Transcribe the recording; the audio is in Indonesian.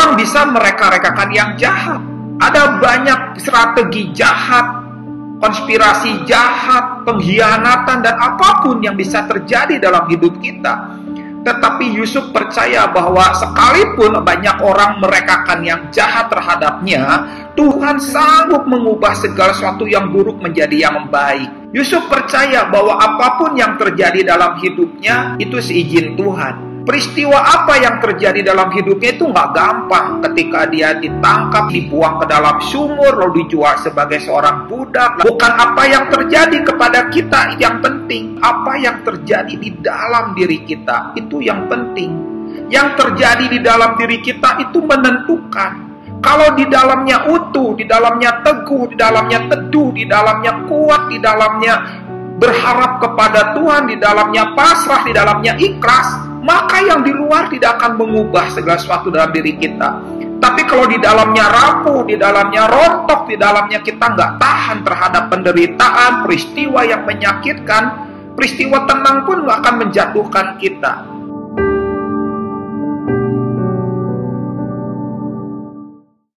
Orang bisa mereka-rekakan yang jahat. Ada banyak strategi jahat, konspirasi jahat, pengkhianatan, dan apa pun yang bisa terjadi dalam hidup kita. Tetapi Yusuf percaya bahwa sekalipun banyak orang merekakan yang jahat terhadapnya, Tuhan sanggup mengubah segala sesuatu yang buruk menjadi yang baik. Yusuf percaya bahwa apa pun yang terjadi dalam hidupnya itu seizin Tuhan. Peristiwa apa yang terjadi dalam hidupnya itu nggak gampang ketika dia ditangkap, dibuang ke dalam sumur, lalu dijual sebagai seorang budak. Bukan apa yang terjadi kepada kita yang penting, apa yang terjadi di dalam diri kita itu yang penting. Yang terjadi di dalam diri kita itu menentukan kalau di dalamnya utuh, di dalamnya teguh, di dalamnya teduh, di dalamnya kuat, di dalamnya berharap kepada Tuhan, di dalamnya pasrah, di dalamnya ikhlas, maka yang di luar tidak akan mengubah segala sesuatu dalam diri kita. Tapi kalau di dalamnya rapuh, di dalamnya rontok, di dalamnya kita nggak tahan terhadap penderitaan, peristiwa yang menyakitkan, peristiwa tenang pun akan menjatuhkan kita.